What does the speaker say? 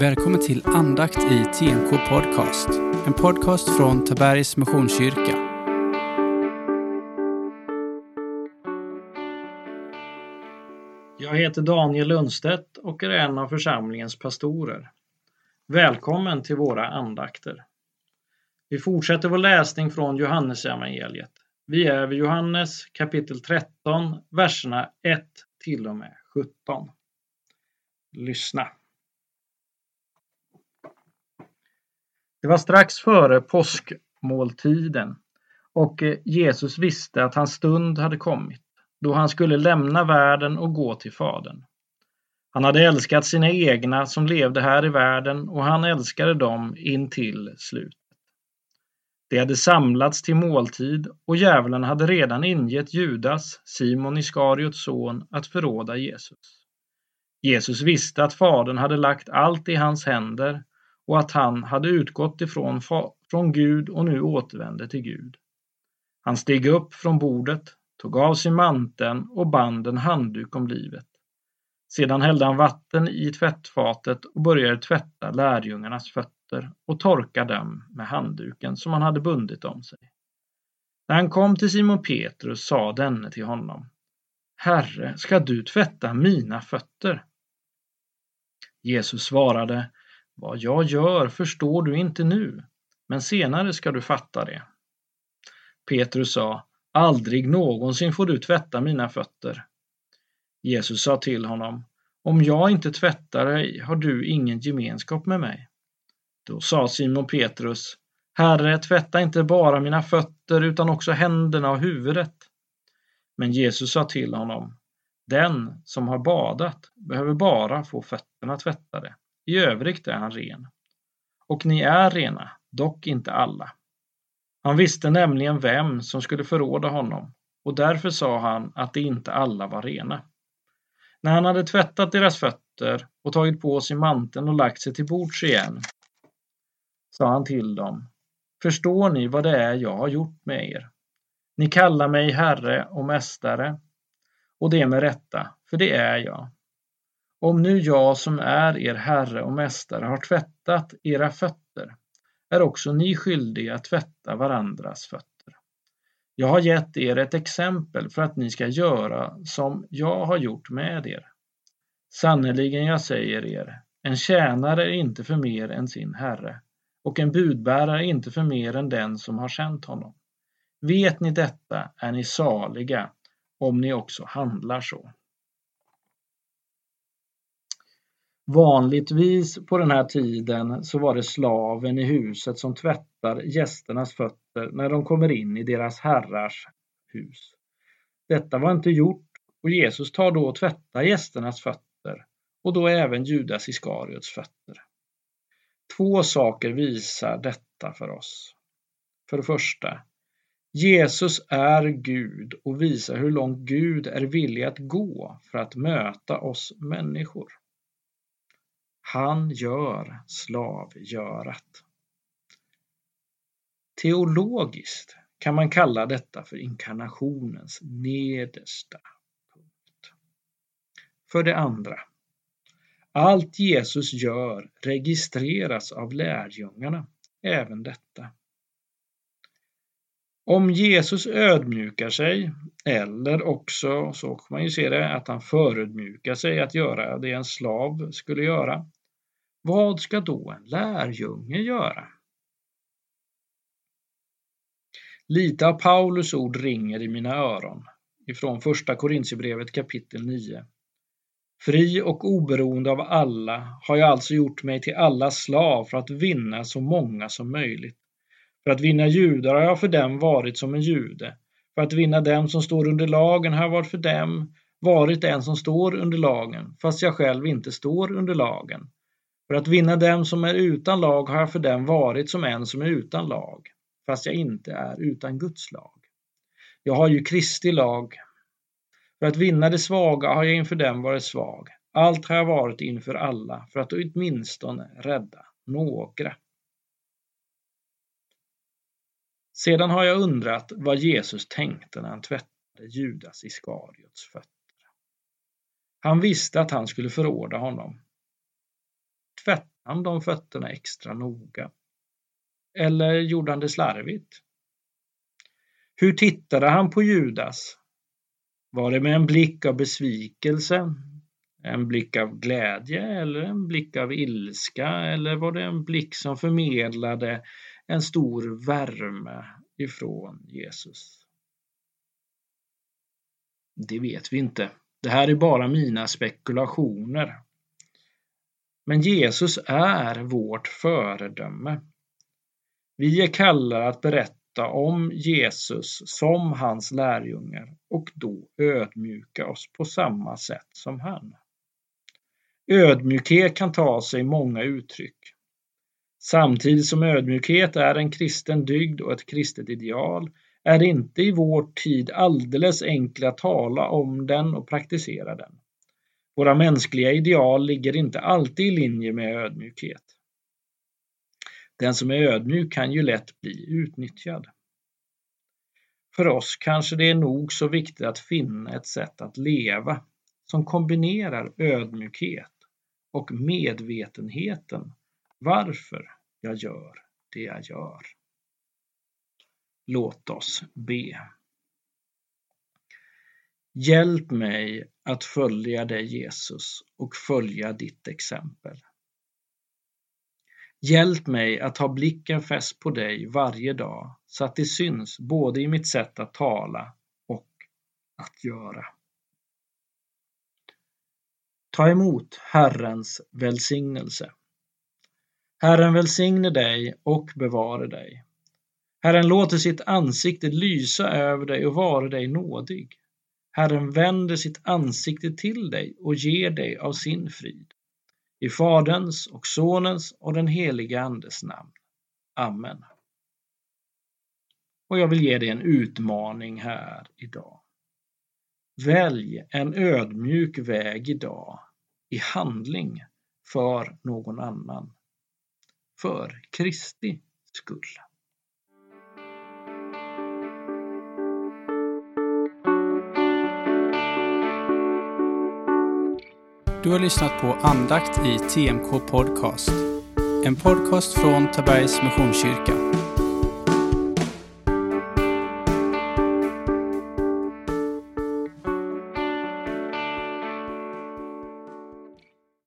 Välkommen till andakt i TNK Podcast. En podcast från Tabergs Missionskyrka. Jag heter Daniel Lundstedt och är en av församlingens pastorer. Välkommen till våra andakter. Vi fortsätter vår läsning från Johannesevangeliet. Vi är vid Johannes kapitel 13, verserna 1 till och med 17. Lyssna. Det var strax före påskmåltiden och eh, Jesus visste att hans stund hade kommit, då han skulle lämna världen och gå till Fadern. Han hade älskat sina egna som levde här i världen och han älskade dem in till slutet. De hade samlats till måltid och djävulen hade redan ingett Judas, Simon Iskariots son, att förråda Jesus. Jesus visste att Fadern hade lagt allt i hans händer och att han hade utgått ifrån från Gud och nu återvände till Gud. Han steg upp från bordet, tog av sig manteln och band en handduk om livet. Sedan hällde han vatten i tvättfatet och började tvätta lärjungarnas fötter och torka dem med handduken som han hade bundit om sig. När han kom till Simon Petrus sa denne till honom Herre, ska du tvätta mina fötter? Jesus svarade vad jag gör förstår du inte nu, men senare ska du fatta det. Petrus sa, aldrig någonsin får du tvätta mina fötter. Jesus sa till honom, om jag inte tvättar dig har du ingen gemenskap med mig. Då sa Simon Petrus, Herre, tvätta inte bara mina fötter utan också händerna och huvudet. Men Jesus sa till honom, den som har badat behöver bara få fötterna tvättade. I övrigt är han ren. Och ni är rena, dock inte alla. Han visste nämligen vem som skulle förråda honom och därför sa han att de inte alla var rena. När han hade tvättat deras fötter och tagit på sig manteln och lagt sig till bords igen sa han till dem Förstår ni vad det är jag har gjort med er? Ni kallar mig herre och mästare och det med rätta, för det är jag. Om nu jag som är er herre och mästare har tvättat era fötter, är också ni skyldiga att tvätta varandras fötter. Jag har gett er ett exempel för att ni ska göra som jag har gjort med er. Sannerligen, jag säger er, en tjänare är inte för mer än sin herre, och en budbärare är inte för mer än den som har sänt honom. Vet ni detta är ni saliga om ni också handlar så. Vanligtvis på den här tiden så var det slaven i huset som tvättar gästernas fötter när de kommer in i deras herrars hus. Detta var inte gjort och Jesus tar då och tvättar gästernas fötter och då även Judas Iskariots fötter. Två saker visar detta för oss. För det första, Jesus är Gud och visar hur långt Gud är villig att gå för att möta oss människor. Han gör slavgörat. Teologiskt kan man kalla detta för inkarnationens nedersta punkt. För det andra. Allt Jesus gör registreras av lärjungarna, även detta. Om Jesus ödmjukar sig, eller också så kan man ju se det att han förödmjukar sig att göra det en slav skulle göra, vad ska då en lärjunge göra? Lite av Paulus ord ringer i mina öron ifrån första Korintierbrevet kapitel 9. Fri och oberoende av alla har jag alltså gjort mig till alla slav för att vinna så många som möjligt. För att vinna judar har jag för dem varit som en jude. För att vinna dem som står under lagen har jag varit för dem varit en som står under lagen, fast jag själv inte står under lagen för att vinna dem som är utan lag har jag för dem varit som en som är utan lag, fast jag inte är utan Guds lag. Jag har ju Kristi lag. För att vinna de svaga har jag inför dem varit svag. Allt har jag varit inför alla, för att åtminstone rädda några. Sedan har jag undrat vad Jesus tänkte när han tvättade Judas Iskariots fötter. Han visste att han skulle förråda honom Tvättade han de fötterna extra noga? Eller gjorde han det slarvigt? Hur tittade han på Judas? Var det med en blick av besvikelse, en blick av glädje eller en blick av ilska eller var det en blick som förmedlade en stor värme ifrån Jesus? Det vet vi inte. Det här är bara mina spekulationer. Men Jesus är vårt föredöme. Vi är kallade att berätta om Jesus som hans lärjungar och då ödmjuka oss på samma sätt som han. Ödmjukhet kan ta sig många uttryck. Samtidigt som ödmjukhet är en kristen dygd och ett kristet ideal är det inte i vår tid alldeles enkelt att tala om den och praktisera den. Våra mänskliga ideal ligger inte alltid i linje med ödmjukhet. Den som är ödmjuk kan ju lätt bli utnyttjad. För oss kanske det är nog så viktigt att finna ett sätt att leva som kombinerar ödmjukhet och medvetenheten varför jag gör det jag gör. Låt oss be. Hjälp mig att följa dig Jesus och följa ditt exempel. Hjälp mig att ha blicken fäst på dig varje dag så att det syns både i mitt sätt att tala och att göra. Ta emot Herrens välsignelse. Herren välsigne dig och bevare dig. Herren låter sitt ansikte lysa över dig och vara dig nådig. Herren vänder sitt ansikte till dig och ger dig av sin frid. I Faderns och Sonens och den helige Andes namn. Amen. Och jag vill ge dig en utmaning här idag. Välj en ödmjuk väg idag i handling för någon annan. För Kristi skull. Du har lyssnat på andakt i TMK Podcast. En podcast från Tabergs Missionskyrka.